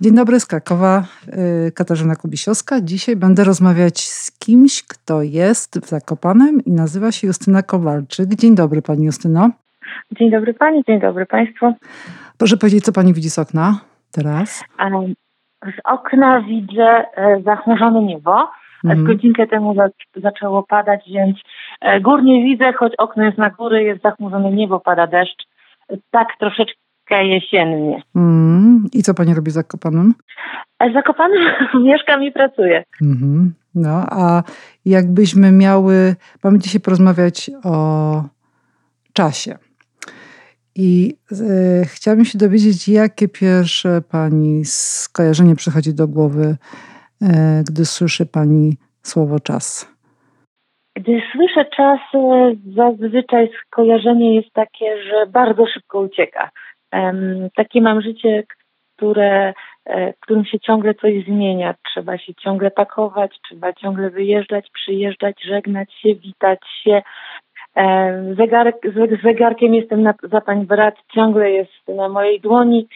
Dzień dobry z Krakowa, y, Katarzyna Kubisiowska. Dzisiaj będę rozmawiać z kimś, kto jest w Zakopanem i nazywa się Justyna Kowalczyk. Dzień dobry Pani Justyno. Dzień dobry Pani, dzień dobry Państwu. Proszę powiedzieć, co Pani widzi z okna teraz? Z okna widzę e, zachmurzone niebo. Mhm. Godzinkę temu zaczęło padać, więc e, gór nie widzę, choć okno jest na góry, jest zachmurzone niebo, pada deszcz. Tak troszeczkę jesiennie. Mm. I co pani robi z Zakopanem? Z Zakopanem mieszkam i pracuję. Mm. No, a jakbyśmy miały, mamy dzisiaj porozmawiać o czasie. I e, chciałabym się dowiedzieć, jakie pierwsze pani skojarzenie przychodzi do głowy, e, gdy słyszy pani słowo czas. Gdy słyszę czas, e, zazwyczaj skojarzenie jest takie, że bardzo szybko ucieka. Takie mam życie, które, e, w którym się ciągle coś zmienia. Trzeba się ciągle pakować, trzeba ciągle wyjeżdżać, przyjeżdżać, żegnać się, witać się. Z zegarkiem jestem na, za pań brat, ciągle jest na mojej dłoni.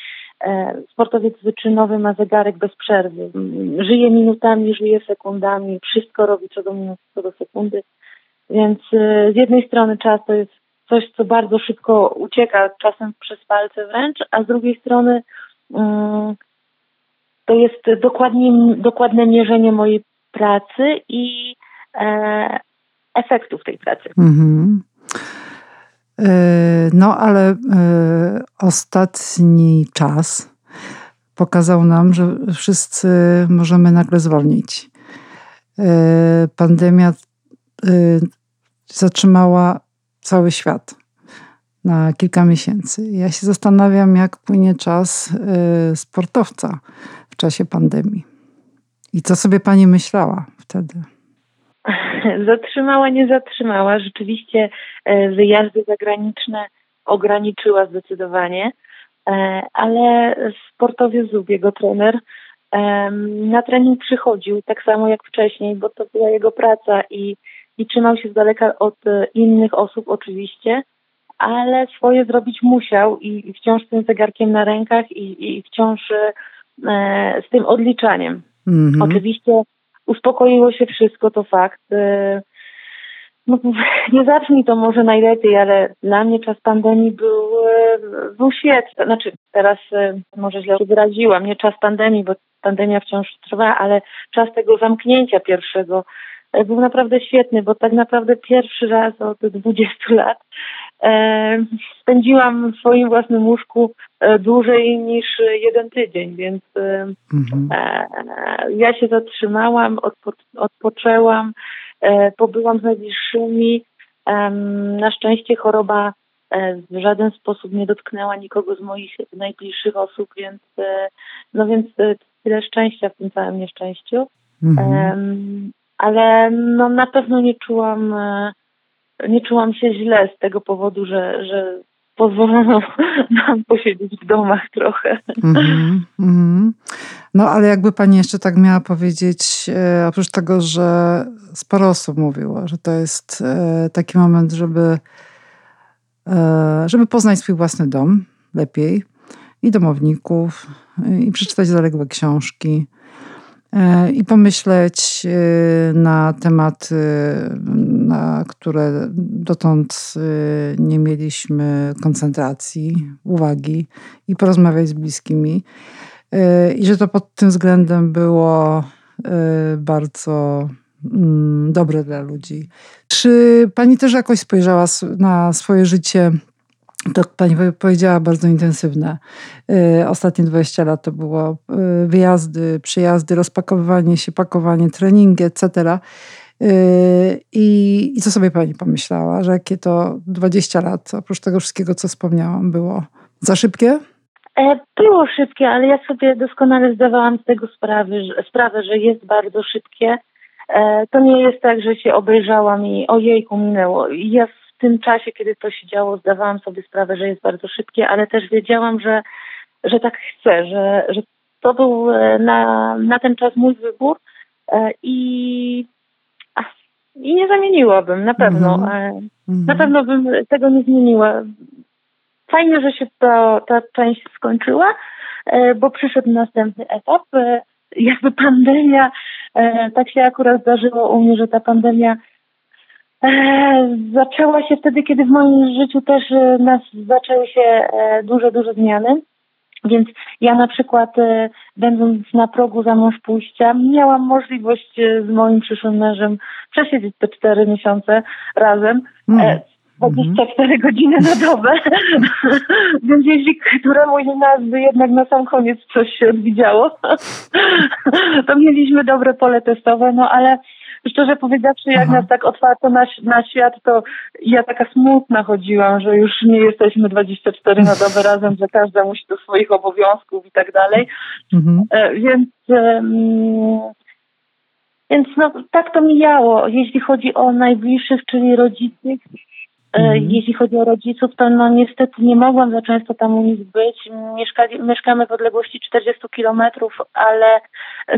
E, sportowiec wyczynowy ma zegarek bez przerwy. Żyje minutami, żyje sekundami, wszystko robi co do minuty, co do sekundy. Więc e, z jednej strony czas to jest coś, co bardzo szybko ucieka, czasem przez palce wręcz, a z drugiej strony mm, to jest dokładnie, dokładne mierzenie mojej pracy i e, efektów tej pracy. Mhm. E, no, ale e, ostatni czas pokazał nam, że wszyscy możemy nagle zwolnić. E, pandemia zatrzymała cały świat na kilka miesięcy. Ja się zastanawiam, jak płynie czas sportowca w czasie pandemii. I co sobie pani myślała wtedy? Zatrzymała, nie zatrzymała. Rzeczywiście e, wyjazdy zagraniczne ograniczyła zdecydowanie, e, ale sportowiec Zub, jego trener, na trening przychodził tak samo jak wcześniej, bo to była jego praca i, i trzymał się z daleka od e, innych osób oczywiście, ale swoje zrobić musiał i, i wciąż z tym zegarkiem na rękach i, i wciąż e, z tym odliczaniem. Mm -hmm. Oczywiście uspokoiło się wszystko, to fakt. E, no, nie zabrzmi to może najlepiej, ale dla mnie czas pandemii był, e, był świetny. Znaczy, teraz e, może źle wyraziłam, nie czas pandemii, bo pandemia wciąż trwa, ale czas tego zamknięcia pierwszego był naprawdę świetny, bo tak naprawdę pierwszy raz od 20 lat e, spędziłam w swoim własnym łóżku e, dłużej niż jeden tydzień, więc e, mhm. ja się zatrzymałam, odpo odpoczęłam, pobyłam z najbliższymi. Na szczęście choroba w żaden sposób nie dotknęła nikogo z moich najbliższych osób, więc no więc tyle szczęścia w tym całym nieszczęściu. Mhm. Ale no na pewno nie czułam nie czułam się źle z tego powodu, że, że pozwolono nam posiedzieć w domach trochę. Mm -hmm. No ale jakby pani jeszcze tak miała powiedzieć, e, oprócz tego, że sporo osób mówiło, że to jest e, taki moment, żeby, e, żeby poznać swój własny dom lepiej i domowników, i przeczytać zaległe książki, E, i pomyśleć e, na tematy, na które dotąd e, nie mieliśmy koncentracji, uwagi i porozmawiać z bliskimi. I że to pod tym względem było bardzo mm, dobre dla ludzi. Czy pani też jakoś spojrzała na swoje życie to pani powiedziała, bardzo intensywne. Y, ostatnie 20 lat to było y, wyjazdy, przyjazdy, rozpakowywanie się, pakowanie, treningi, etc. Y, I, I co sobie pani pomyślała, że jakie to 20 lat, oprócz tego wszystkiego, co wspomniałam, było za szybkie? E, było szybkie, ale ja sobie doskonale zdawałam z tego że, sprawę, że jest bardzo szybkie. E, to nie jest tak, że się obejrzałam i ojejku minęło. Ja w tym czasie, kiedy to się działo, zdawałam sobie sprawę, że jest bardzo szybkie, ale też wiedziałam, że, że tak chcę, że, że to był e, na, na ten czas mój wybór e, i, i nie zamieniłabym, na pewno. Mm -hmm. Na pewno bym tego nie zmieniła. Fajnie, że się to, ta część skończyła, bo przyszedł następny etap. Jakby pandemia, tak się akurat zdarzyło u mnie, że ta pandemia zaczęła się wtedy, kiedy w moim życiu też nas zaczęły się duże, duże zmiany. Więc ja na przykład, e, będąc na progu za mąż pójścia, miałam możliwość e, z moim przyszłym mężem przesiedzieć te cztery miesiące razem. Mm. 24 mm. godziny na dobę. Więc jeśli któremuś z nas by jednak na sam koniec coś się odwidziało, to mieliśmy dobre pole testowe, no ale szczerze powiedziawszy, jak Aha. nas tak otwarto na, na świat, to ja taka smutna chodziłam, że już nie jesteśmy 24 na dobę razem, że każda musi do swoich obowiązków i tak dalej. Mhm. E, więc więc no, tak to mijało. Jeśli chodzi o najbliższych, czyli rodziców, mhm. Jeśli chodzi o rodziców, to no niestety nie mogłam za często tam u nich być. Mieszkali, mieszkamy w odległości 40 kilometrów, ale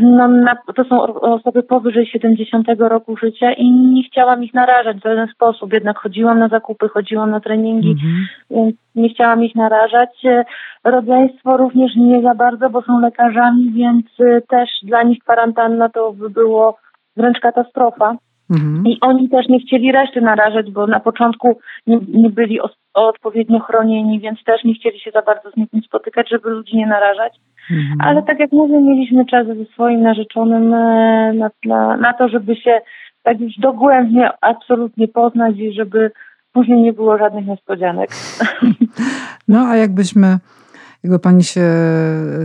no, na, to są osoby powyżej 70 roku życia i nie chciałam ich narażać w żaden sposób. Jednak chodziłam na zakupy, chodziłam na treningi, mhm. więc nie chciałam ich narażać. E, rodzeństwo również nie za bardzo, bo są lekarzami, więc e, też dla nich kwarantanna to by było wręcz katastrofa. Mhm. I oni też nie chcieli reszty narażać, bo na początku nie, nie byli o, odpowiednio chronieni, więc też nie chcieli się za bardzo z nikim spotykać, żeby ludzi nie narażać. Mhm. Ale tak jak mówię, mieliśmy czas ze swoim narzeczonym e, na, na, na to, żeby się tak już dogłębnie absolutnie poznać i żeby później nie było żadnych niespodzianek. No a jakbyśmy jakby pani się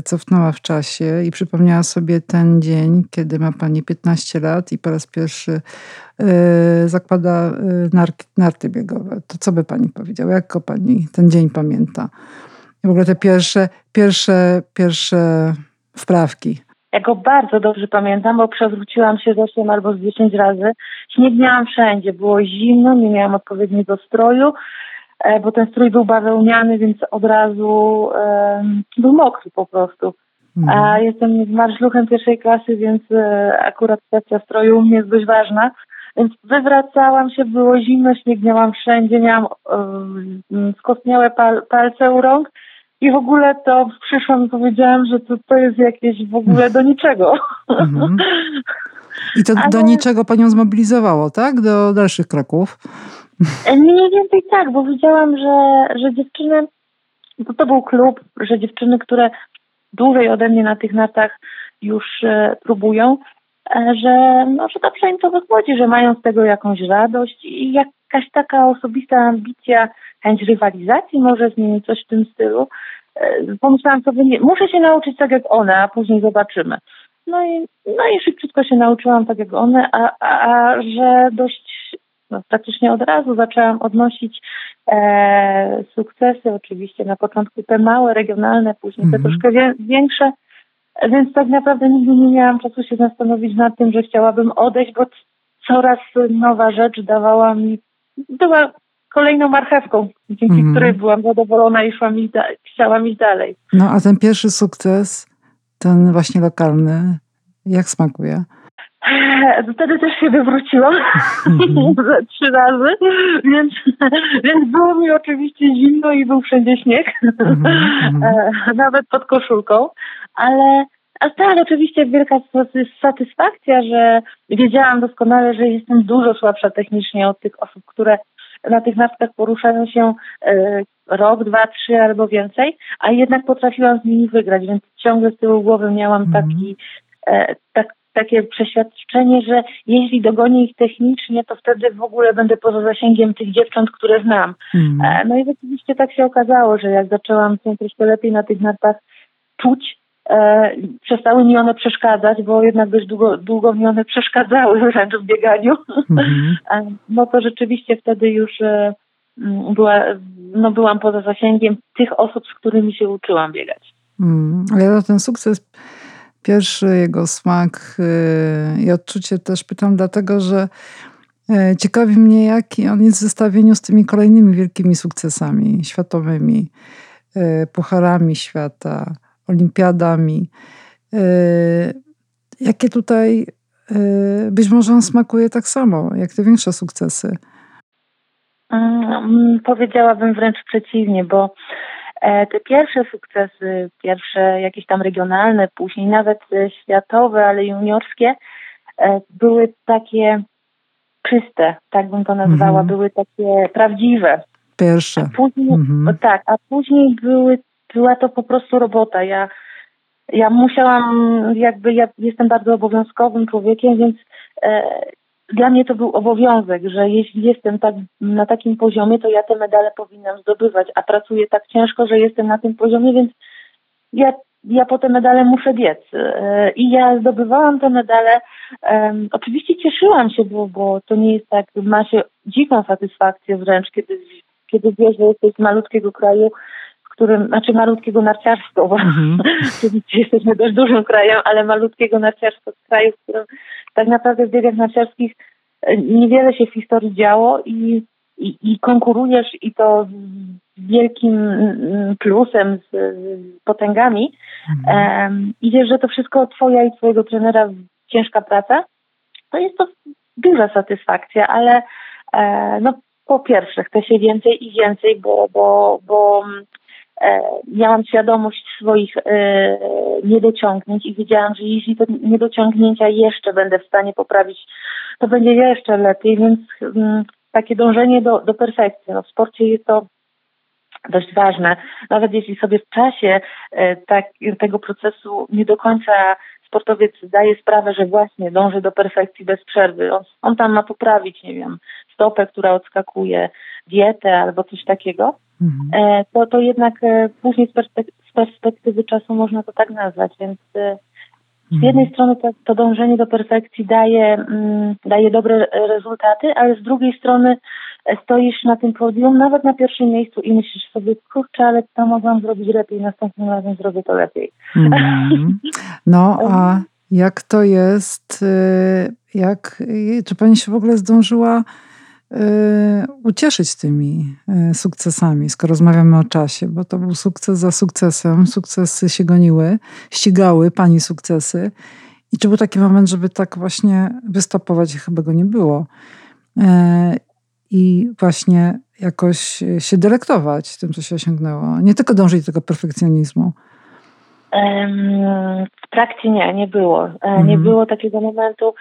cofnęła w czasie i przypomniała sobie ten dzień, kiedy ma pani 15 lat i po raz pierwszy yy, zakłada yy, narty biegowe, to co by pani powiedziała? Jak pani ten dzień pamięta? W ogóle te pierwsze, pierwsze, pierwsze wprawki. Ja go bardzo dobrze pamiętam, bo przewróciłam się z 8 albo z 10 razy. Śnieg miałam wszędzie, było zimno, nie miałam odpowiedniego stroju. E, bo ten strój był bawełniany, więc od razu był mokry po prostu. Mhm. A jestem marszluchem pierwszej klasy, więc e, akurat kwestia stroju u mnie jest dość ważna. Więc wywracałam się, było zimno, śnieg miałam wszędzie, miałam um, skostniałe pal palce u rąk i w ogóle to przyszłam i powiedziałam, że to, to jest jakieś w ogóle do niczego. Mhm. I to Ale... do niczego panią zmobilizowało, tak? Do dalszych kroków? Mniej więcej tak, bo widziałam, że, że dziewczyny, bo to był klub, że dziewczyny, które dłużej ode mnie na tych nartach już e, próbują, e, że, no, że dobrze im to wychodzi, że mają z tego jakąś radość i jakaś taka osobista ambicja, chęć rywalizacji może zmienić coś w tym stylu. E, pomyślałam sobie, nie, muszę się nauczyć tak jak one, a później zobaczymy. No i, no i szybciutko się nauczyłam tak jak one, a, a, że dość no, praktycznie od razu zaczęłam odnosić e, sukcesy, oczywiście na początku te małe, regionalne, później te mhm. troszkę wie, większe, więc tak naprawdę nigdy nie miałam czasu się zastanowić nad tym, że chciałabym odejść, bo coraz nowa rzecz dawała mi, była kolejną marchewką, dzięki mhm. której byłam zadowolona i szłam iść chciałam iść dalej. No a ten pierwszy sukces, ten właśnie lokalny, jak smakuje? Wtedy też się wywróciłam. Mm trzy razy, więc, więc było mi oczywiście zimno i był wszędzie śnieg, mm-hmm. nawet pod koszulką, ale a tak, oczywiście wielka satysfakcja, że wiedziałam doskonale, że jestem dużo słabsza technicznie od tych osób, które na tych nartkach poruszają się e, rok, dwa, trzy albo więcej, a jednak potrafiłam z nimi wygrać, więc ciągle z tyłu głowy miałam mm-hmm. taki, e, tak, takie przeświadczenie, że jeśli dogonię ich technicznie, to wtedy w ogóle będę poza zasięgiem tych dziewcząt, które znam. Mm. No i rzeczywiście tak się okazało, że jak zaczęłam się troszkę lepiej na tych nartach czuć, e, przestały mi one przeszkadzać, bo jednak dość długo, długo mi one przeszkadzały wręcz w bieganiu. Mm. no to rzeczywiście wtedy już e, była, no byłam poza zasięgiem tych osób, z którymi się uczyłam biegać. Mm. Ale ten sukces pierwszy jego smak y, i odczucie też pytam, dlatego że e, ciekawi mnie, jaki on jest w zestawieniu z tymi kolejnymi wielkimi sukcesami światowymi, e, pucharami świata, olimpiadami. E, jakie tutaj być może on smakuje tak samo, jak te większe sukcesy? Mm, powiedziałabym wręcz przeciwnie, bo e, te pierwsze sukcesy, pierwsze jakieś tam regionalne, później nawet światowe, ale juniorskie, były takie czyste, tak bym to nazwała, mhm. były takie prawdziwe. Pierwsze. A później, mhm. Tak, a później były, była to po prostu robota. Ja, ja musiałam, jakby ja jestem bardzo obowiązkowym człowiekiem, więc e, dla mnie to był obowiązek, że jeśli jestem tak, na takim poziomie, to ja te medale powinnam zdobywać, a pracuję tak ciężko, że jestem na tym poziomie, więc ja, ja po te medale muszę biec. E, I ja zdobywałam te medale. Oczywiście cieszyłam się, bo, bo to nie jest tak, ma się dziką satysfakcję wręcz, kiedy, kiedy wiesz, że jesteś z malutkiego kraju, którym, znaczy malutkiego narciarstwa, bo mm -hmm. jesteśmy dość dużym krajem, ale malutkiego narciarstwa z kraju, w którym tak naprawdę w biegach narciarskich e, niewiele się w historii działo i, i, i konkurujesz i to z wielkim mm, plusem, z, z potęgami. Mhm. Um, i wiesz, że to wszystko twoja i twojego trenera ciężka praca, to jest to duża satysfakcja, ale e, no po pierwsze chce się więcej i więcej, bo, bo, bo E, miałam świadomość swoich e, niedociągnięć i wiedziałam, że jeśli te niedociągnięcia jeszcze będę w stanie poprawić, to będzie jeszcze lepiej, więc mm, takie dążenie do, do perfekcji. No w sporcie jest to dość ważne. Nawet jeśli sobie w czasie e, tak, tego procesu nie do końca sportowiec zdaje sprawę, że właśnie dąży do perfekcji bez przerwy. On, on tam ma poprawić, nie wiem, stopę, która odskakuje, dietę albo coś takiego, mhm. E, to, to jednak e, później z, perspek- z perspektywy czasu można to tak nazwać, więc e, z mhm. jednej strony to, to, dążenie do perfekcji daje, mm, daje dobre rezultaty, ale z drugiej strony stoisz na tym podium, nawet na pierwszym miejscu i myślisz sobie, kurczę, ale to mogłam zrobić lepiej, następnym razem zrobię to lepiej. Mm. No, a jak to jest, jak, czy pani się w ogóle zdążyła Y, ucieszyć tymi y, sukcesami, skoro rozmawiamy o czasie, bo to był sukces za sukcesem, sukcesy się goniły, ścigały pani sukcesy. I czy był taki moment, żeby tak właśnie wystopować? Chyba go nie było. Y, I właśnie jakoś się delektować tym, co się osiągnęło. Nie tylko dążyć do tego perfekcjonizmu. W trakcie nie, nie było. Mhm. Nie było takiego momentu.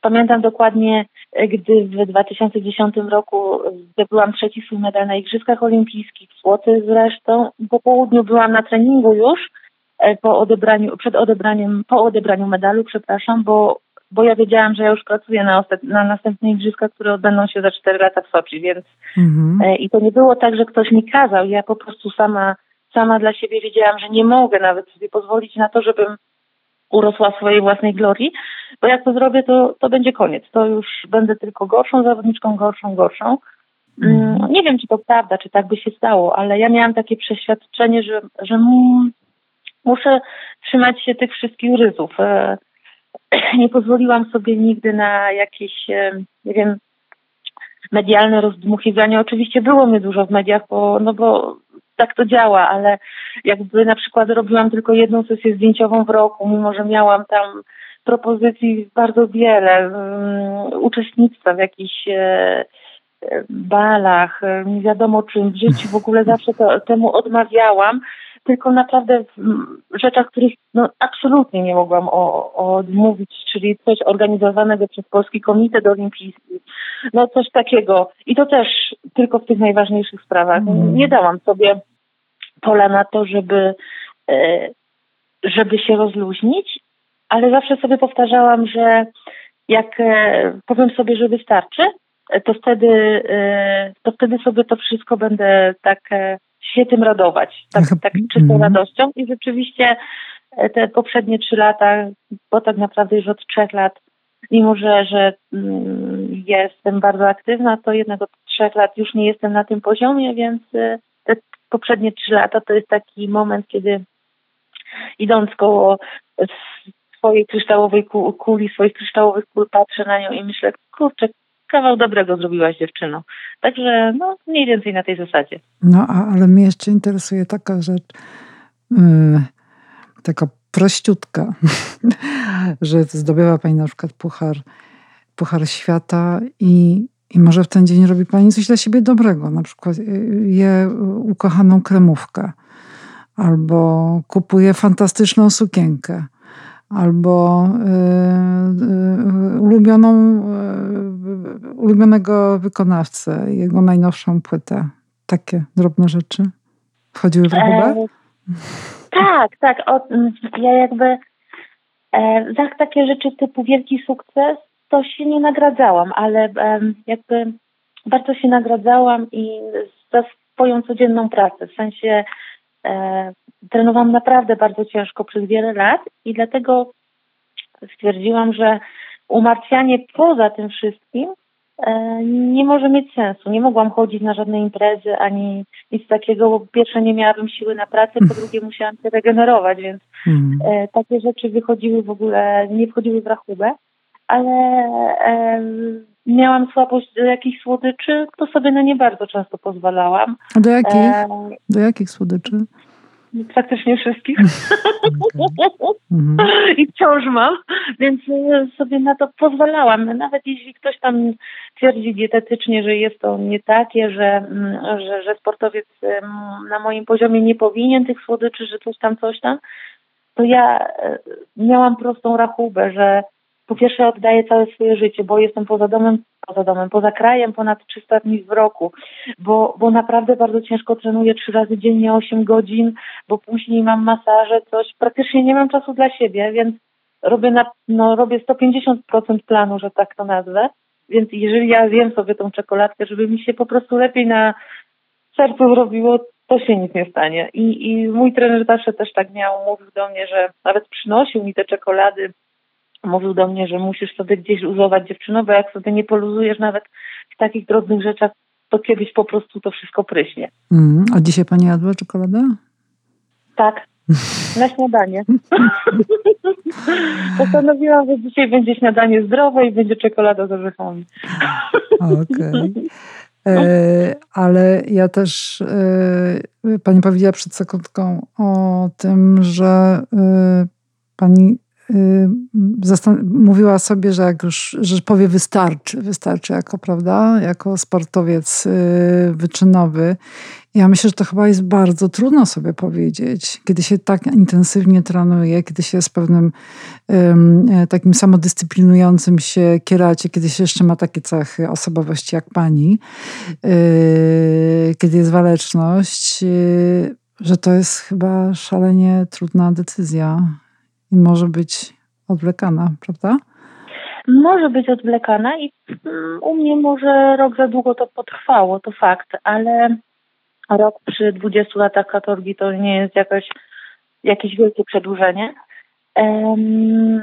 Pamiętam dokładnie, gdy w 2010 roku zdobyłam trzeci swój medal na Igrzyskach Olimpijskich, złoty zresztą. Po południu byłam na treningu już, e, po odebraniu, przed odebraniem, po odebraniu medalu, przepraszam, bo, bo ja wiedziałam, że ja już pracuję na, na następne Igrzyska, które odbędą się za 4 lata w Soczi, więc mhm. E, i to nie było tak, że ktoś mi kazał, ja po prostu sama, sama dla siebie wiedziałam, że nie mogę nawet sobie pozwolić na to, żebym urosła swojej własnej glorii, bo jak to zrobię, to, to będzie koniec. To już będę tylko gorszą zawodniczką, gorszą, gorszą. Mm, nie wiem, czy to prawda, czy tak by się stało, ale ja miałam takie przeświadczenie, że, że muszę trzymać się tych wszystkich ryzów. E, nie pozwoliłam sobie nigdy na jakieś, e, nie wiem, medialne rozdmuchiwanie. Oczywiście było mnie dużo w mediach, bo, no bo tak to działa, ale jakby na przykład robiłam tylko jedną sesję zdjęciową w roku, mimo że miałam tam propozycji bardzo wiele, um, uczestnictwa w jakichś e, balach, e, nie wiadomo czym w życiu, w ogóle zawsze to, temu odmawiałam, tylko naprawdę w rzeczach, których no, absolutnie nie mogłam o, odmówić, czyli coś organizowanego przez Polski Komitet Olimpijski, no coś takiego. I to też tylko w tych najważniejszych sprawach. Mm. Nie dałam sobie pola na to, żeby, e, żeby się rozluźnić, ale zawsze sobie powtarzałam, że jak e, powiem sobie, że wystarczy, to wtedy, to wtedy sobie to wszystko będę tak się tym radować, tak, tak czystą radością. I rzeczywiście e, te poprzednie trzy lata, bo tak naprawdę już od trzech lat, mimo że, że mm, jestem bardzo aktywna, to jednak od trzech lat już nie jestem na tym poziomie, więc e, te poprzednie trzy lata to jest taki moment, kiedy idąc koło swojej kryształowej kuli, swoich kryształowych kul, patrzę na nią i myślę, kurczę, kawał dobrego zrobiłaś dziewczyno. Także no, mniej więcej na tej zasadzie. No, ale mnie jeszcze interesuje taka rzecz, yy, taka prościutka, że zdobyła Pani na przykład puchar, puchar świata i I może w ten dzień robi Pani coś dla siebie dobrego, na przykład je ukochaną kremówkę, albo kupuje fantastyczną sukienkę, albo y, y, ulubioną, y, ulubionego wykonawcę, jego najnowszą płytę. Takie drobne rzeczy wchodziły w rachubę? E, tak, tak. O, ja jakby e, za takie rzeczy typu wielki sukces to się nie nagradzałam, ale e, jakby bardzo się nagradzałam i za swoją codzienną pracę. W sensie e, trenowałam naprawdę bardzo ciężko przez wiele lat i dlatego stwierdziłam, że umartwianie poza tym wszystkim e, nie może mieć sensu. Nie mogłam chodzić na żadne imprezy ani nic takiego, bo po pierwsze nie miałabym siły na pracę, po drugie musiałam się regenerować, więc mm. takie rzeczy wychodziły w ogóle, nie wchodziły w rachubę, ale e, miałam słabość do jakichś słodyczy, to sobie na nie bardzo często pozwalałam. A do jakich? E, do jakich słodyczy? Praktycznie wszystkich. Mhm. I wciąż mam, więc e, sobie na to pozwalałam. Nawet jeśli ktoś tam twierdzi dietetycznie, że jest to nie takie, że, mm, że, że sportowiec na moim poziomie nie powinien tych słodyczy, że coś tam, coś tam, to ja e, miałam prostą rachubę, że po pierwsze oddaję całe swoje życie, bo jestem poza domem, poza domem, poza krajem ponad 300 dni w roku, bo, bo naprawdę bardzo ciężko trenuję trzy razy dziennie 8 godzin, bo później mam masaże, coś, praktycznie nie mam czasu dla siebie, więc robię, na, no, robię 150% planu, że tak to nazwę, więc jeżeli ja zjem sobie tą czekoladkę, żeby mi się po prostu lepiej na sercu zrobiło, to się nic nie stanie. I, I mój trener zawsze też tak miał, mówił do mnie, że nawet przynosił mi te czekolady mówił do mnie, że musisz sobie gdzieś uzować dziewczyno, bo jak sobie nie poluzujesz nawet w takich drobnych rzeczach, to kiedyś po prostu to wszystko pryśnie. Mm, a dzisiaj pani jadła czekoladę? Tak, na śniadanie. Postanowiłam, że dzisiaj będzie śniadanie zdrowe i będzie czekolada z orzechami. Okej. Okay. E, ale ja też, e, pani powiedziała przed sekundką o tym, że e, pani mówiła sobie, że jak już że powie wystarczy, wystarczy jako, prawda, jako sportowiec y, wyczynowy. Ja myślę, że to chyba jest bardzo trudno sobie powiedzieć, kiedy się tak intensywnie trenuje, kiedy się jest pewnym um, takim samodyscyplinującym się kieracie, kiedy się jeszcze ma takie cechy osobowości jak pani, yy, kiedy jest waleczność, yy, że to jest chyba szalenie trudna decyzja i może być odwlekana, prawda? Może być odwlekana i mm, u mnie może rok za długo to potrwało, to fakt, ale rok przy 20 latach katorgi to nie jest jakaś, jakieś wielkie przedłużenie. Um,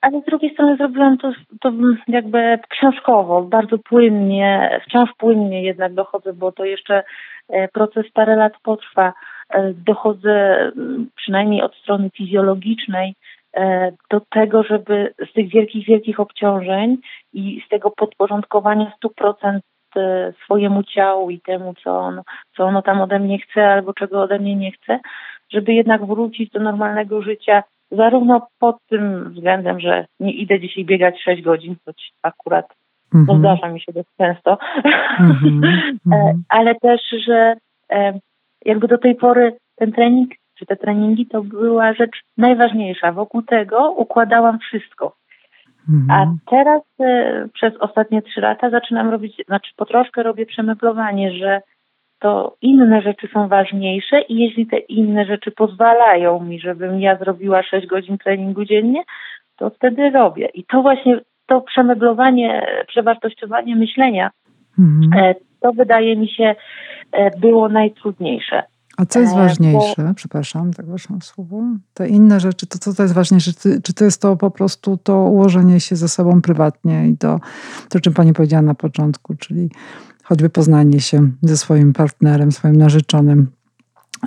ale z drugiej strony zrobiłam to, to jakby książkowo, bardzo płynnie, wciąż płynnie jednak dochodzę, bo to jeszcze e, proces parę lat potrwa. E, dochodzę przynajmniej od strony fizjologicznej e, do tego, żeby z tych wielkich, wielkich obciążeń i z tego podporządkowania 100% e, swojemu ciału i temu, co ono, co ono tam ode mnie chce albo czego ode mnie nie chce, żeby jednak wrócić do normalnego życia, zarówno pod tym względem, że nie idę dzisiaj biegać 6 godzin, choć akurat mm -hmm. zdarza mi się dość często, mm -hmm. ale też, że jakby do tej pory ten trening, czy te treningi to była rzecz najważniejsza. Wokół tego układałam wszystko. Mhm. A teraz e, przez ostatnie trzy lata zaczynam robić, znaczy po troszkę robię przemeblowanie, że to inne rzeczy są ważniejsze i jeśli te inne rzeczy pozwalają mi, żebym ja zrobiła 6 godzin treningu dziennie, to wtedy robię. I to właśnie to przemeblowanie, przewartościowanie myślenia, mhm. E, to wydaje mi się e, było najtrudniejsze. A co jest e, ważniejsze? Bo... Przepraszam, tak waszą słowo. Te inne rzeczy, to co to jest ważniejsze? Czy, czy to jest to po prostu to ułożenie się ze sobą prywatnie i to, to, czym pani powiedziała na początku, czyli choćby poznanie się ze swoim partnerem, swoim narzeczonym,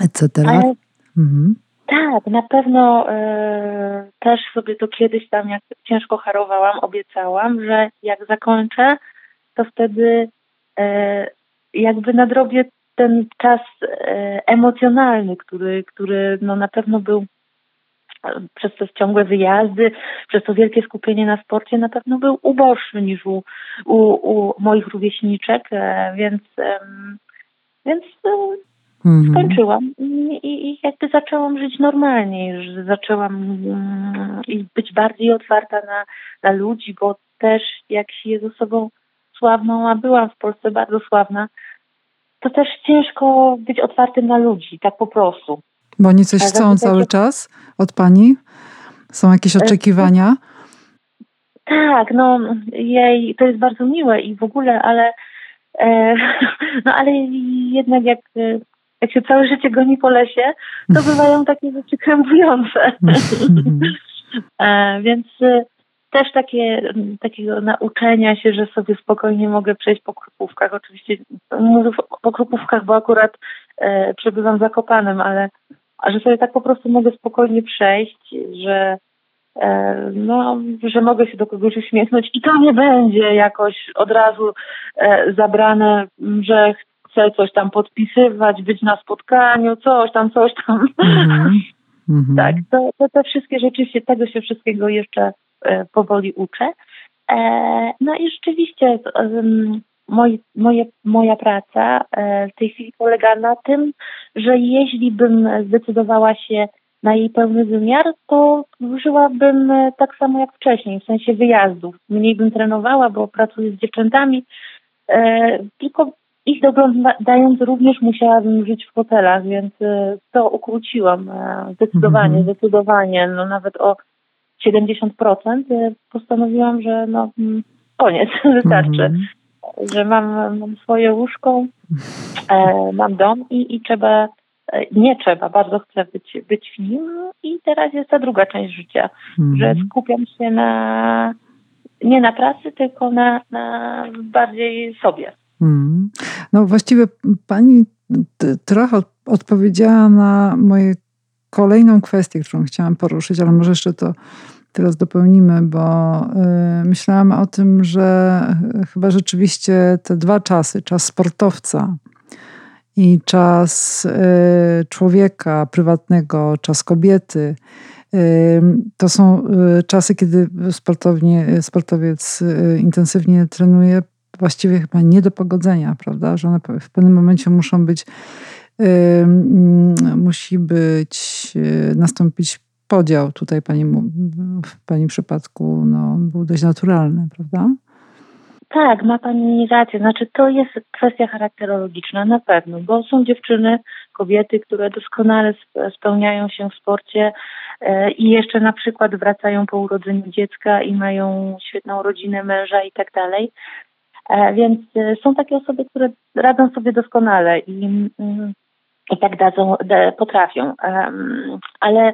etc. Ale... Mhm. Tak, na pewno y, też sobie to kiedyś tam, jak ciężko harowałam, obiecałam, że jak zakończę, to wtedy y, jakby nadrobię ten czas e, emocjonalny, który, który no na pewno był przez te ciągłe wyjazdy, przez to wielkie skupienie na sporcie na pewno był uboższy niż u, u, u moich rówieśniczek, e, więc, więc mhm. skończyłam I, i, jakby zaczęłam żyć normalnie, że zaczęłam mm, być bardziej otwarta na, na ludzi, bo też jak się jest osobą sławną, a byłam w Polsce bardzo sławna, to też ciężko być otwartym na ludzi, tak po prostu. Bo oni coś chcą cały czas od pani? Są jakieś e, oczekiwania? Tak, no jej, to jest bardzo miłe i w ogóle, ale e, no ale jednak jak, jak się całe życie goni po lesie, to bywają takie rzeczy krępujące. e, więc też takie, takiego nauczenia się, że sobie spokojnie mogę przejść po krupówkach. Oczywiście mówię po krupówkach, bo akurat e, przebywam zakopanym, ale że sobie tak po prostu mogę spokojnie przejść, że e, no, że mogę się do kogoś uśmiechnąć i to nie będzie jakoś od razu e, zabrane, że chcę coś tam podpisywać, być na spotkaniu, coś tam, coś tam. Mm -hmm. tak, to, to te wszystkie rzeczy się, tego się wszystkiego jeszcze powoli uczę. E, no i rzeczywiście moi, moje, moja praca e, w tej chwili polega na tym, że jeśli bym zdecydowała się na jej pełny wymiar, to żyłabym tak samo jak wcześniej, w sensie wyjazdów. Mniej bym trenowała, bo pracuję z dziewczętami, tylko ich doglądając również musiałabym żyć w hotelach, więc to ukróciłam zdecydowanie, mm -hmm. zdecydowanie, no nawet o 70%, y, postanowiłam, że no mm, koniec, wystarczy. Mm -hmm. Że mam, mam swoje łóżko, e, mam dom i, i trzeba, e, nie trzeba, bardzo chcę być, być w nim i teraz jest ta druga część życia, mm -hmm. że skupiam się na nie na pracy, tylko na, na bardziej sobie. Mm. No właściwie pani trochę odpowiedziała na moje kolejną kwestię, którą chciałam poruszyć, ale może jeszcze to teraz dopełnimy, bo y, myślałam o tym, że chyba rzeczywiście te dwa czasy, czas sportowca i czas y, człowieka prywatnego, czas kobiety, y, to są czasy, kiedy sportownie, sportowiec intensywnie trenuje, właściwie chyba nie do pogodzenia, prawda? Że one w pewnym momencie muszą być musi być, nastąpić podział tutaj pani, w pani przypadku no, był dość naturalny, prawda? Tak, ma Pani rację. Znaczy, to jest kwestia charakterologiczna na pewno, bo są dziewczyny, kobiety, które doskonale spełniają się w sporcie e, i jeszcze na przykład wracają po urodzeniu dziecka i mają świetną rodzinę, męża i tak dalej. E, więc e, są takie osoby, które radzą sobie doskonale i, mm, i tak dadzą, potrafią. Ale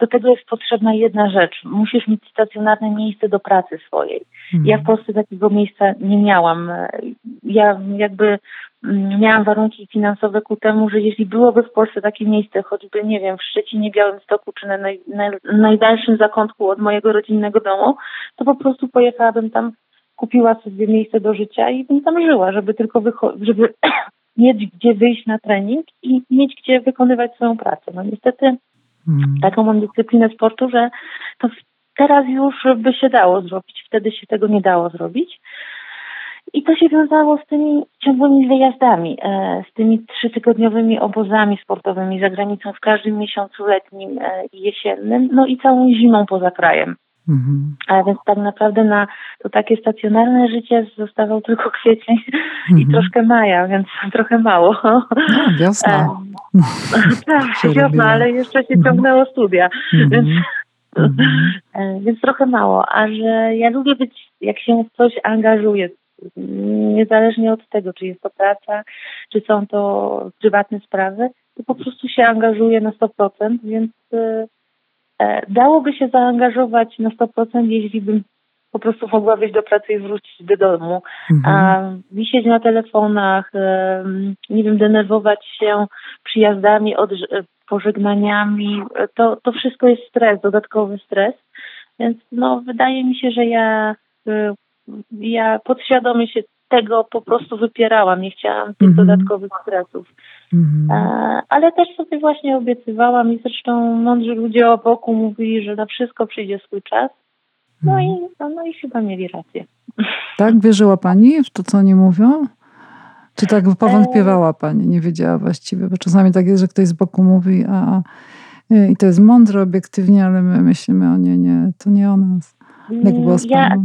do tego jest potrzebna jedna rzecz. Musisz mieć stacjonarne miejsce do pracy swojej. Mhm. Ja w Polsce takiego miejsca nie miałam. Ja jakby mm, miałam warunki finansowe ku temu, że jeśli byłoby w Polsce takie miejsce, choćby, nie wiem, w Szczecinie, Białymstoku, czy na naj, naj, najdalszym zakątku od mojego rodzinnego domu, to po prostu pojechałabym tam, kupiła sobie miejsce do życia i bym tam żyła, żeby tylko wycho- żeby mieć gdzie wyjść na trening i mieć gdzie wykonywać swoją pracę. No niestety Hmm. Taką mam dyscyplinę sportu, że to teraz już by się dało zrobić, wtedy się tego nie dało zrobić. I to się wiązało z tymi ciągłymi wyjazdami, e, z tymi trzytygodniowymi obozami sportowymi za granicą w każdym miesiącu letnim e, i jesiennym, no i całą zimą poza krajem. Mhm. A więc tak naprawdę na to takie stacjonarne życie zostawał tylko kwiecień mhm. i troszkę maja, więc trochę mało. No, wiosna. tak, wiosna, ale jeszcze się mhm. ciągnęło studia, mhm. więc, e, więc trochę mało. A że ja lubię być, jak się w coś angażuję, niezależnie od tego, czy jest to praca, czy są to prywatne sprawy, to po prostu się angażuję na 100%, więc e, E, dałoby się zaangażować na 100%, jeśli bym po prostu mogła wyjść do pracy i wrócić do domu. Mhm. A wisieć na telefonach, nie wiem, denerwować się przyjazdami, od, pożegnaniami, to, to wszystko jest stres, dodatkowy stres. Więc no, wydaje mi się, że ja, e, ja podświadomie się tego po prostu wypierałam. Nie chciałam tych mhm. dodatkowych stresów. Mhm. E, ale też sobie właśnie obiecywałam i zresztą mądrzy ludzie obok mówili, że na wszystko przyjdzie swój czas. No, mhm. i, no, no i chyba mieli rację. Tak? Wierzyła Pani w to, co oni mówią? Czy tak powątpiewała Pani, nie wiedziała właściwie? Bo czasami tak jest, że ktoś z boku mówi, a, i to jest mądre obiektywnie, ale my myślimy, o nie, nie, to nie o nas. Jak było z ja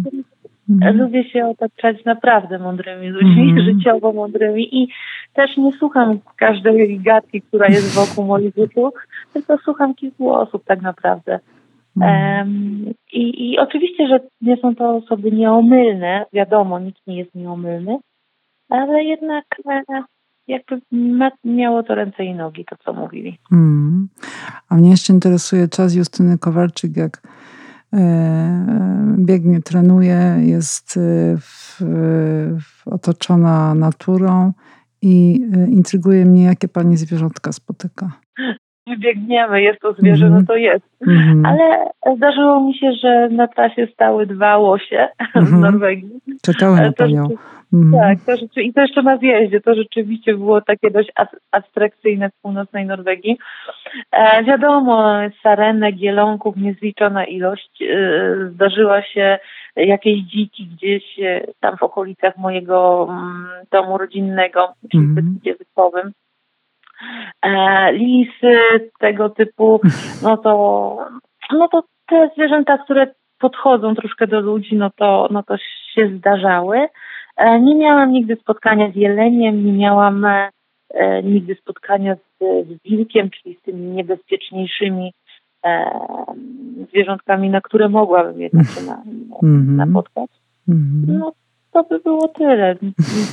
mhm. lubię się otaczać naprawdę mądrymi ludźmi, mhm. życiowo mądrymi i też nie słucham każdej gadki, która jest wokół moich usług, tylko słucham kilku osób tak naprawdę. Um, i, I oczywiście, że nie są to osoby nieomylne, wiadomo, nikt nie jest nieomylny, ale jednak e, jakby miało to ręce i nogi, to co mówili. Mm. A mnie jeszcze interesuje czas Justyny Kowalczyk, jak biegnie, trenuje, jest e, w, w otoczona naturą i intryguje mnie, jakie pani zwierzątka spotyka biegniemy, jest to zwierzę, mm -hmm. no to jest. Mm -hmm. Ale zdarzyło mi się, że na trasie stały dwa łosie mm -hmm. z mhm. Norwegii. Czekały na panią. Mhm. Tak, to rzeczy, i to jeszcze na zjeździe. To rzeczywiście było takie dość abstrakcyjne w północnej Norwegii. E, wiadomo, sarenek, gielonków, niezliczona ilość. E, zdarzyła się jakieś dziki gdzieś e, tam w okolicach mojego mm, domu rodzinnego, czyli mm -hmm. wyspowym. E, lisy, tego typu, no to, no to te zwierzęta, które podchodzą troszkę do ludzi, no to, no to się zdarzały. E, nie miałam nigdy spotkania z jeleniem, nie miałam e, nigdy spotkania z, z wilkiem, czyli z tymi niebezpieczniejszymi zwierzątkami, na które mogłabym jednak się na, mhm. napotkać. Mhm. No to by było tyle.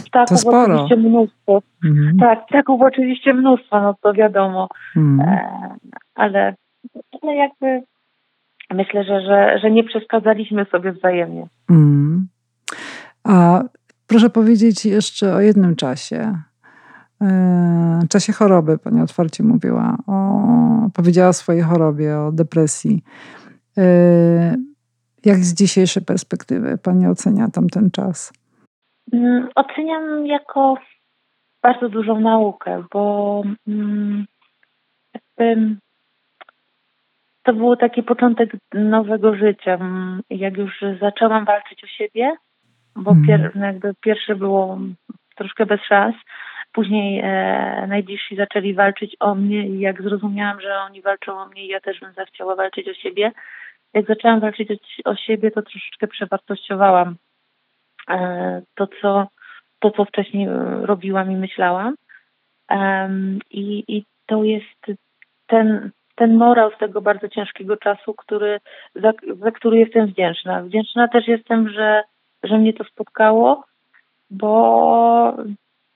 Ptaków to oczywiście mnóstwo. Mhm. Tak, ptaków oczywiście mnóstwo, no to wiadomo. Mhm. E, ale, ale jakby myślę, że, że, że nie przeszkadzaliśmy sobie wzajemnie. Mhm. A proszę powiedzieć jeszcze o jednym czasie. E, czasie choroby, Pani otwarcie mówiła, o, powiedziała o swojej chorobie, o depresji. E, jak z dzisiejszej perspektywy Pani ocenia tamten czas? Mm, oceniam jako bardzo dużą naukę, bo mm, jakby to był taki początek nowego życia. Mm, jak już zaczęłam walczyć o siebie, bo mm. pier, jakby pierwsze było troszkę bez szans, później e, najbliżsi zaczęli walczyć o mnie i jak zrozumiałam, że oni walczą o mnie, ja też bym zachciała walczyć o siebie, jak zaczęłam walczyć o, siebie, to troszeczkę przewartościowałam e, to, co, to, co wcześniej robiłam i myślałam. I, i to jest ten, ten morał z tego bardzo ciężkiego czasu, który, za, za który jestem wdzięczna. Wdzięczna też jestem, że, że mnie to spotkało, bo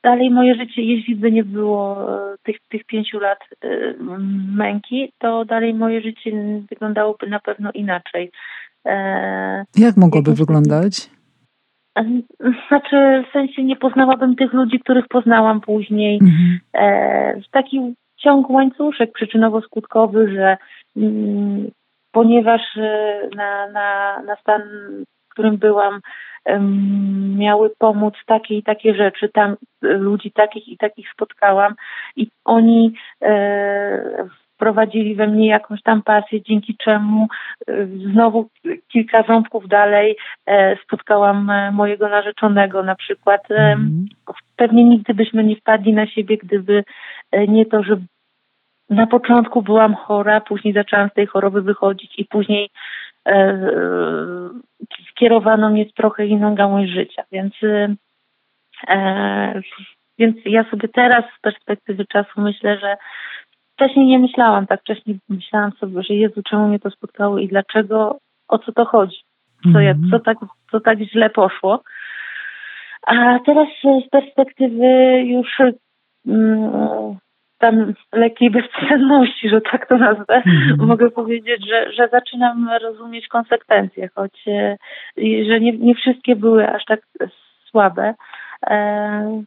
dalej moje życie, jeśli by nie było e, tych, tych pięciu lat e, męki, to dalej moje życie wyglądałoby na pewno inaczej. E, Jak mogłoby wyglądać? Znaczy, w sensie nie poznałabym tych ludzi, których poznałam później. Mhm. Taki ciąg łańcuszek przyczynowo-skutkowy, że mm, ponieważ na, na, na stan, którym byłam, miały pomóc takie i takie rzeczy. Tam e, ludzi takich i takich spotkałam i oni e, wprowadzili we mnie jakąś tam pasję, dzięki czemu e, znowu kilka ząbków dalej spotkałam mojego narzeczonego na przykład. Mm. Pewnie nigdy byśmy nie wpadli na siebie, gdyby nie to, że na początku byłam chora, później zaczęłam z tej choroby wychodzić i później skierowano mnie w trochę inną gałąź życia, więc e, więc ja sobie teraz z perspektywy czasu myślę, że wcześniej nie myślałam tak, wcześniej myślałam sobie, że Jezu, czemu mnie to spotkało i dlaczego, o co to chodzi, co, ja, co, tak, co tak źle poszło. A teraz z perspektywy już mm, tam lekkiej bezcenności, że tak to nazwę, mm. mogę powiedzieć, że, że zaczynam rozumieć konsekwencje, choć e, że nie, nie wszystkie były aż tak słabe. E,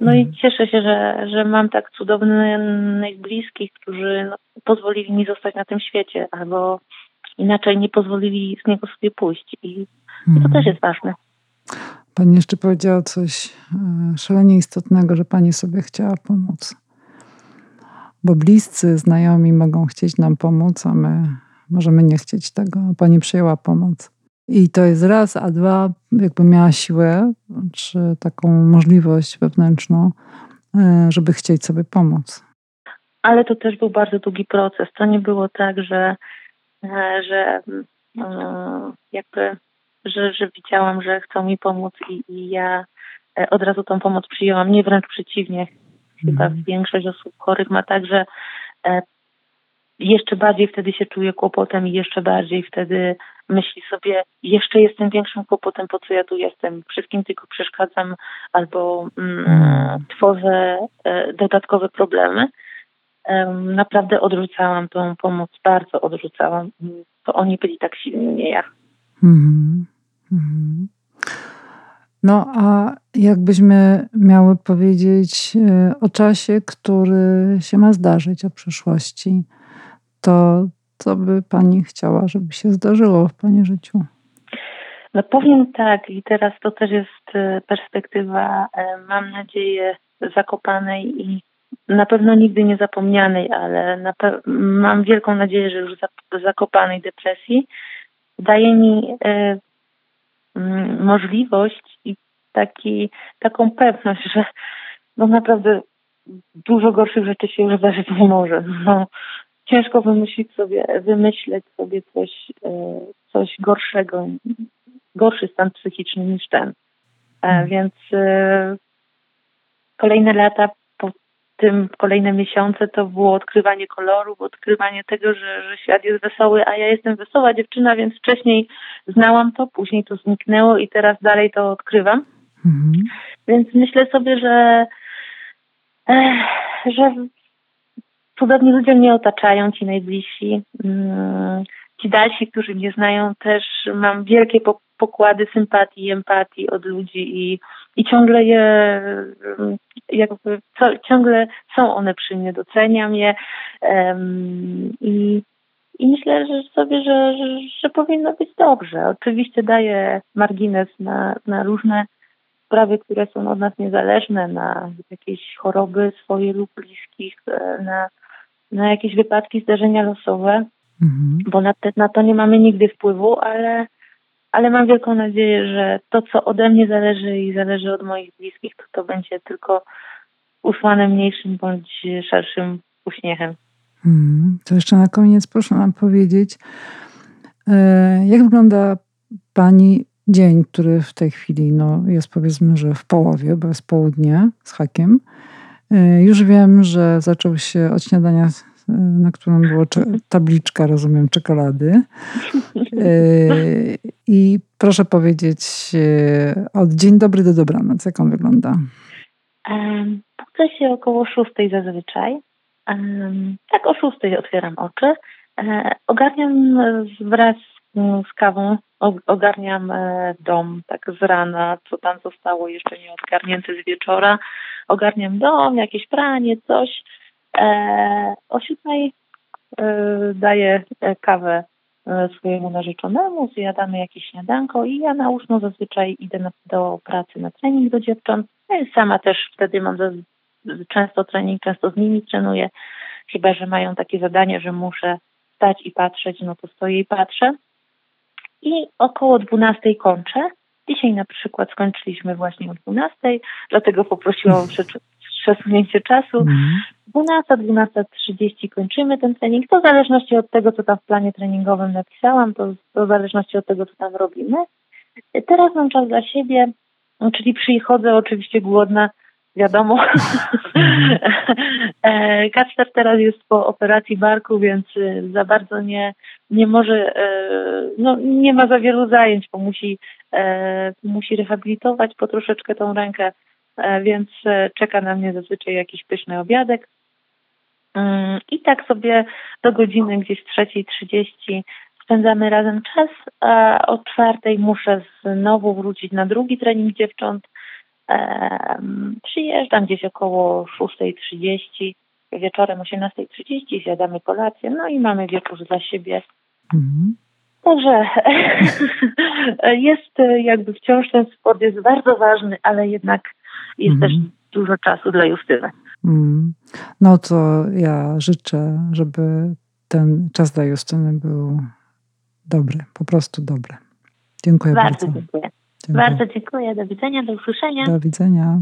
no i mhm. cieszę się, że, że mam tak cudownych bliskich, którzy no, pozwolili mi zostać na tym świecie, albo inaczej nie pozwolili z niego sobie pójść. I, i to mhm. też jest ważne. Pani jeszcze powiedziała coś e, szalenie istotnego, że Pani sobie chciała pomóc. Bo bliscy, znajomi mogą chcieć nam pomóc, a my możemy nie chcieć tego. Pani przyjęła pomoc. I to jest raz, a dwa, jakby miała siłę, czy taką możliwość wewnętrzną, e, żeby chcieć sobie pomóc. Ale to też był bardzo długi proces. To nie było tak, że, e, że e, jakby, że, że widziałam, że chcą mi pomóc i, i ja od razu tą pomoc przyjęłam. Nie wręcz przeciwnie. Chyba mhm. większość osób chorych ma tak, że jeszcze bardziej wtedy się czuje kłopotem i jeszcze bardziej wtedy myśli sobie, jeszcze jestem większym kłopotem, po co ja tu jestem, wszystkim tylko przeszkadzam albo mm, hmm. tworzę e, dodatkowe problemy. E, naprawdę odrzucałam tą pomoc, bardzo odrzucałam. To oni byli tak silni, nie ja. Hmm. Hmm. No a jakbyśmy miały powiedzieć e, o czasie, który się ma zdarzyć, o przyszłości, to co by Pani chciała, żeby się zdarzyło w Pani życiu? No powiem tak, i teraz to też jest e, perspektywa, e, mam nadzieję, zakopanej i na pewno nigdy nie zapomnianej, ale mam wielką nadzieję, że już zakopanej depresji. Daje mi możliwość i taki, taką pewność, że no naprawdę dużo gorszych rzeczy się już zdarzyć nie może. No, ciężko wymyślić sobie, wymyśleć sobie coś, e, coś gorszego, gorszy stan psychiczny niż ten. E, hmm. Więc e, kolejne lata, tym kolejne miesiące to było odkrywanie kolorów, odkrywanie tego, że, że świat jest wesoły, a ja jestem wesoła dziewczyna, więc wcześniej znałam to, później to zniknęło i teraz dalej to odkrywam. Mhm. Więc myślę sobie, że że cudowni ludzie mnie otaczają, ci najbliżsi. Mm, ci dalsi, którzy mnie znają, też mam wielkie pokłady sympatii i empatii od ludzi i, i ciągle je, mm, jakby, co, ciągle są one przy mnie, doceniam je um, i, i myślę że sobie, że, że, że powinno być dobrze. Oczywiście daję margines na, na różne sprawy, które są od nas niezależne, na jakieś choroby swoje lub bliskich, e, na na jakieś wypadki, zdarzenia losowe, mhm. bo na, te, na to nie mamy nigdy wpływu, ale, ale mam wielką nadzieję, że to, co ode mnie zależy i zależy od moich bliskich, to to będzie tylko usłane mniejszym bądź szerszym uśmiechem. Mhm. To jeszcze na koniec proszę nam powiedzieć, e, jak wygląda Pani dzień, który w tej chwili no, jest powiedzmy, że w połowie, bo jest południe z hakiem. E, już wiem, że zaczął się od śniadania, na którym była tabliczka, rozumiem, czekolady. E, I proszę powiedzieć od dzień dobry do dobranoc, jak on wygląda? Budzę się około szóstej zazwyczaj. Tak o szóstej otwieram oczy. Ogarniam wraz z kawą, ogarniam dom tak z rana, co tam zostało jeszcze nie odgarnięte z wieczora ogarniam dom, jakieś pranie, coś. E, o siódmej e, daję e, kawę swojemu narzeczonemu, zjadamy jakieś śniadanko i ja na ósmą zazwyczaj idę na, do pracy na trening do dziewcząt. Ja sama też wtedy mam za, często trening, często z nimi trenuję, chyba że mają takie zadanie, że muszę stać i patrzeć, no to stoję i patrzę. I około dwunastej kończę Dzisiaj na przykład skończyliśmy właśnie o 12, dlatego poprosiłam o przesunięcie czasu. 12, mhm. 12.30 kończymy ten trening. To w zależności od tego, co tam w planie treningowym napisałam, to, to w zależności od tego, co tam robimy. Teraz mam czas dla siebie, czyli przychodzę oczywiście głodna, wiadomo. E, Kacper teraz jest po operacji barku, więc y, za bardzo nie, nie może, e, no nie ma za wielu zajęć, bo musi, e, musi rehabilitować po troszeczkę tą rękę, więc czeka na mnie zazwyczaj jakiś pyszny obiadek. Mm, I tak sobie do godziny gdzieś trzeciej trzydzieści spędzamy razem czas, a o czwartej muszę znowu wrócić na drugi trening dziewcząt Przyjeżdżam gdzieś około 6.30, wieczorem 18.30, zjadamy kolację, no i mamy wieczór dla siebie. Mhm. Także jest jakby wciąż ten sport jest bardzo ważny, ale jednak jest mhm. też dużo czasu dla Justyny. Mm. No to ja życzę, żeby ten czas dla Justyny był dobry, po prostu dobry. Dziękuję bardzo. Bardzo dziękuję. dziękuję. Bardzo dziękuję. Do widzenia, do usłyszenia. Do widzenia.